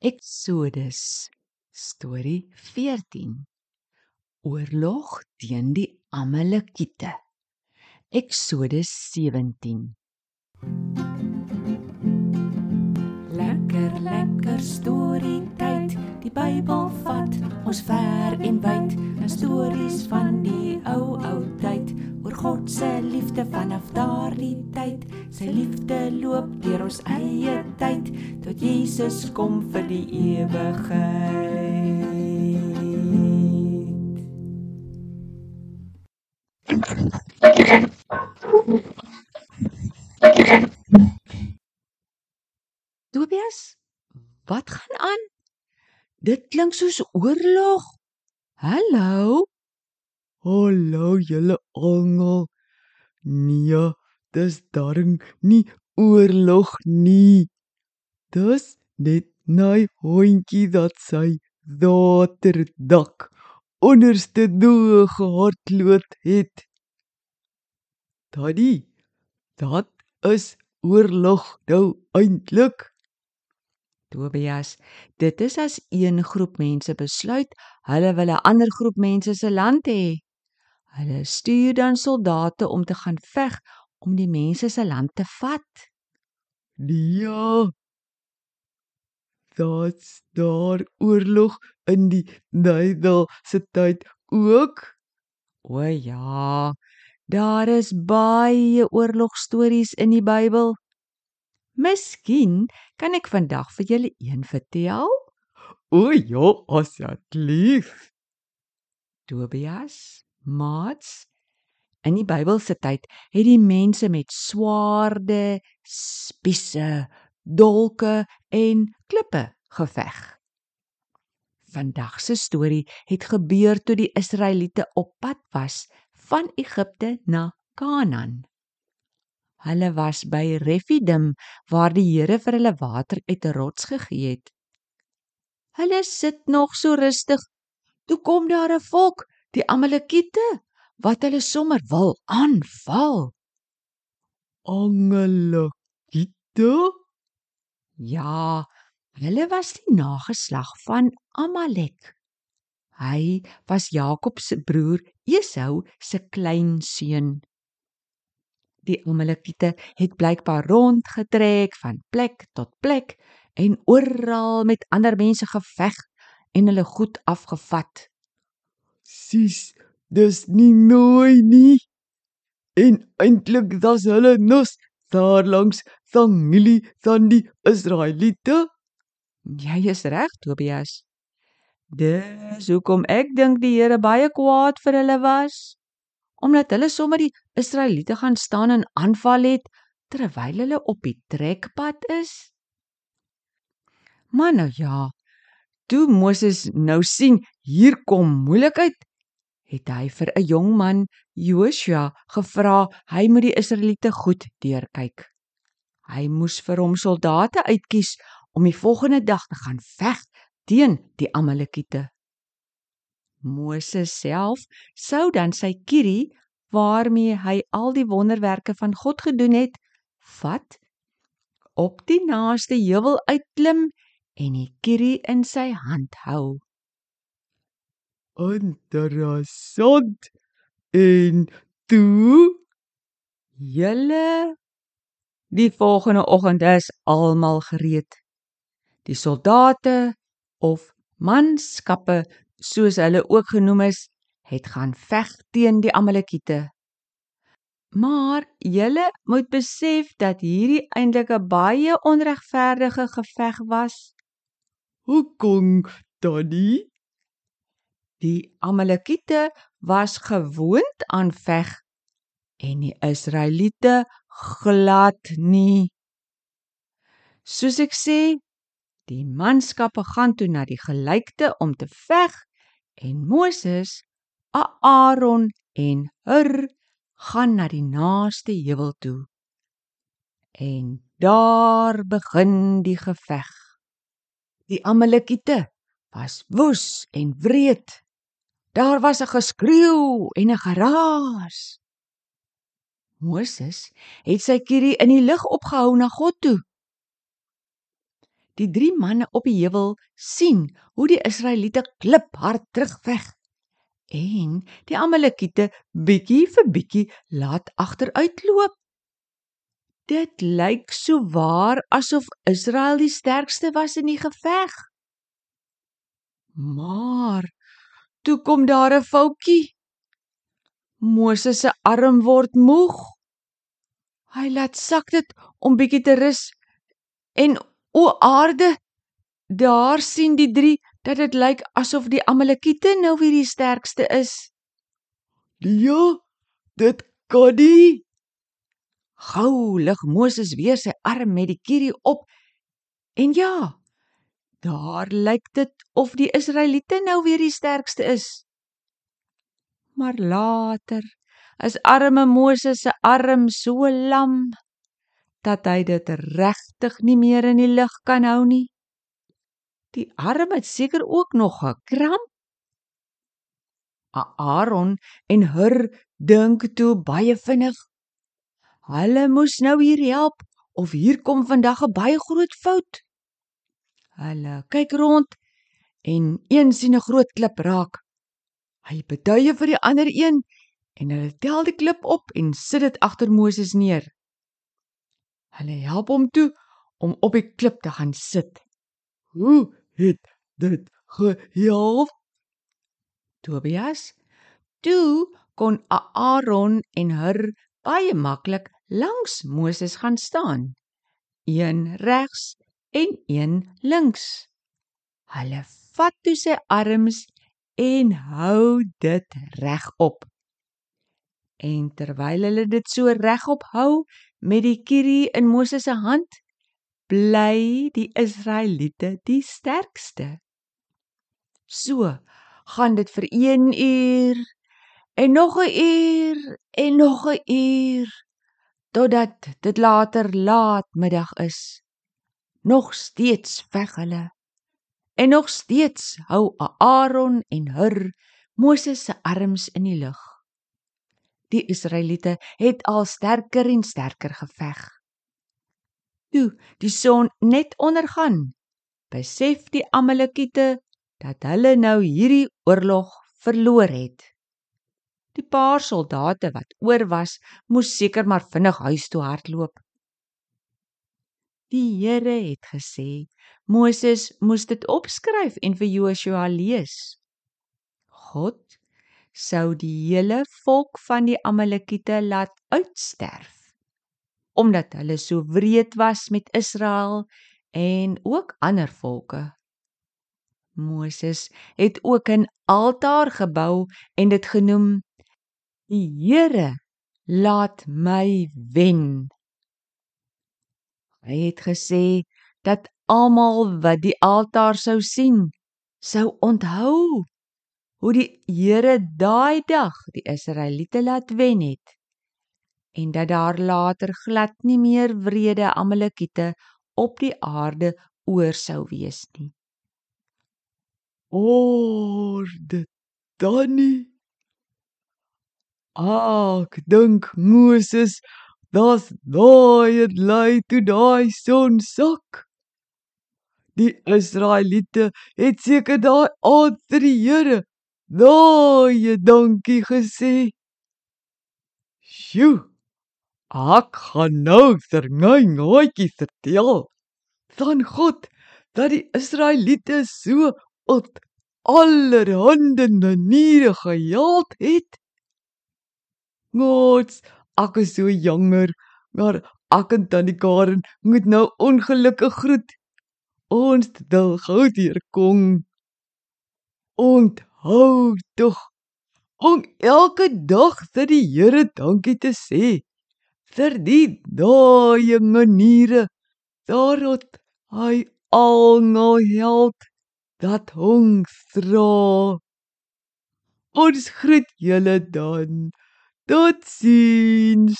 Eksodus storie 14 Oorlog teen die Amalekiete. Eksodus 17 Lekker lekker storie tyd. Die Bybel vat ons ver en wyd. 'n stories van die God se liefde vanaf daardie tyd sy liefde loop deur ons eie tyd tot Jesus kom vir die ewigheid Tobias, wat gaan aan? Dit klink soos oorlog. Hallo. Hallo julle almal. Nee, dis darm nie oorlog nie. Dis net my hondjie dat sy waterdak onderste doe gehardloop het. Daddy, dat is oorlog nou eintlik. Tobias, dit is as een groep mense besluit hulle wil 'n ander groep mense se land hê. Hulle stuur dan soldate om te gaan veg om die mense se land te vat. Ja. Dat's daar oorlog in die Bybel se tyd ook. O ja, daar is baie oorlogstories in die Bybel. Miskien kan ek vandag vir julle een vertel. O ja, asseblief. Tobias, Mats, in die Bybel se tyd het die mense met swaarde, spiese, dolke en klippe geveg. Vandag se storie het gebeur toe die Israeliete op pad was van Egipte na Kanaan. Hulle was by Refidim waar die Here vir hulle water uit 'n rots gegee het. Hulle sit nog so rustig. Toe kom daar 'n volk, die Amalekiete, wat hulle sommer wil aanval. Angelikiete? Ja, hulle was die nageslag van Amalek. Hy was Jakob se broer Esau se kleinseun. Die Amalekiete het blykbaar rondgetrek van plek tot plek en oral met ander mense geveg en hulle goed afgevat. Sis, dis nie nooi nie. En eintlik was hulle nos daar langs familie van die Israeliete. Jy is reg, Tobias. Dis hoekom ek dink die Here baie kwaad vir hulle was, omdat hulle sommer die Israeliete gaan staan en aanval het terwyl hulle op die trekpad is. Maar nou ja, toe Moses nou sien hier kom moeilikheid, het hy vir 'n jong man, Joshua, gevra hy moet die Israeliete goed deurkyk. Hy moes vir hom soldate uitkies om die volgende dag te gaan veg teen die Amalekiete. Moses self sou dan sy kierie waarmee hy al die wonderwerke van God gedoen het, vat op die naaste heuwel uitklim en die kierie in sy hand hou. Interessant. En toe Julle die volgende oggend is almal gereed. Die soldate of manskappe soos hulle ook genoem is, het gaan veg teen die Amalekiete. Maar julle moet besef dat hierdie eintlik 'n baie onregverdige geveg was. hoekom daddy? Die Amalekiete was gewoond aan veg en die Israeliete glad nie. Soos ek sê, die manskappe gaan toe na die gelykte om te veg en Moses, Aaron en Hur gaan na die naaste heuwel toe. En daar begin die geveg. Die Amalekiete was woes en wreed. Daar was 'n geskreeu en 'n geraas. Moses het sy kierie in die lug opgehou na God toe. die drie manne op die heuwel sien hoe die Israeliete kliphard terugveg en die Amalekiete bietjie vir bietjie laat agteruitloop. Dit lyk so waar asof Israel die sterkste was in die geveg. Maar toe kom daar 'n foutjie. Moses se arm word moeg. Hy laat sak dit om bietjie te rus en o aarde daar sien die drie dat dit lyk asof die Amalekiete nou weer die sterkste is. Ja, dit kan nie. Gou lig Moses weer sy arm met die kierie op. En ja, daar lyk dit of die Israeliete nou weer die sterkste is. Maar later is arme Moses se arm so lam dat hy dit regtig nie meer in die lug kan hou nie. Die arm het seker ook nog 'n kramp. Aaron en Hur dink toe baie vinnig. Hulle moes nou hier help of hier kom vandag 'n baie groot fout. Hulle kyk rond en een sien 'n groot klip raak. Hy beduie vir die ander een en hulle tel die klip op en sit dit agter Moses neer. Hulle help hom toe om op die klip te gaan sit. Hoe het dit gehelp? Tobias, toe kon Aaron en Hur baie maklik langs Moses gaan staan. Een regs en een links. Hulle vat toe sy arms en hou dit regop. En terwyl hulle dit so regop hou met die kierie in Moses se hand, bly die Israeliete die sterkste. So gaan dit vir 1 uur en nog 'n uur en nog 'n uur totdat dit later laat middag is. Nog steeds veg hulle En nog steeds hou Aaron en Hur Moses se arms in die lug. Die Israeliete het al sterker en sterker geveg. Toe die son net ondergaan, besef die Amalekiete dat hulle nou hierdie oorlog verloor het. Die paar soldate wat oor was, moes seker maar vinnig huis toe hardloop. Die Here het gesê Moses moes dit opskryf en vir Joshua lees. God sou die hele volk van die Amalekiete laat uitsterf omdat hulle so wreed was met Israel en ook ander volke. Moses het ook 'n altaar gebou en dit genoem Die Here laat my wen. Hy het gesê dat almal wat die altaar sou sien, sou onthou hoe die Here daai dag die Israeliete laat wen het en dat daar later glad nie meer wrede Amalekiete op die aarde oor sou wees nie. Orde Danny Ag, dink Moses, das daai het lei toe daai son sak. Die Israeliete het seker daai aand vir die Here baie dankie gesê. Sjoe. Ek gaan nou vir my nooitjie vertel van God dat die Israeliete so op allerhande maniere gehelp het. Gods, ek is so jonger, maar ek en tannie Karen moet nou ongelukkig groet ons wil gou hier kom. Onthou tog om elke dag vir die Here dankie te sê vir die daai maniere daarop hy al nou help dat ons dra. Ons groet julle dan. Dutzins.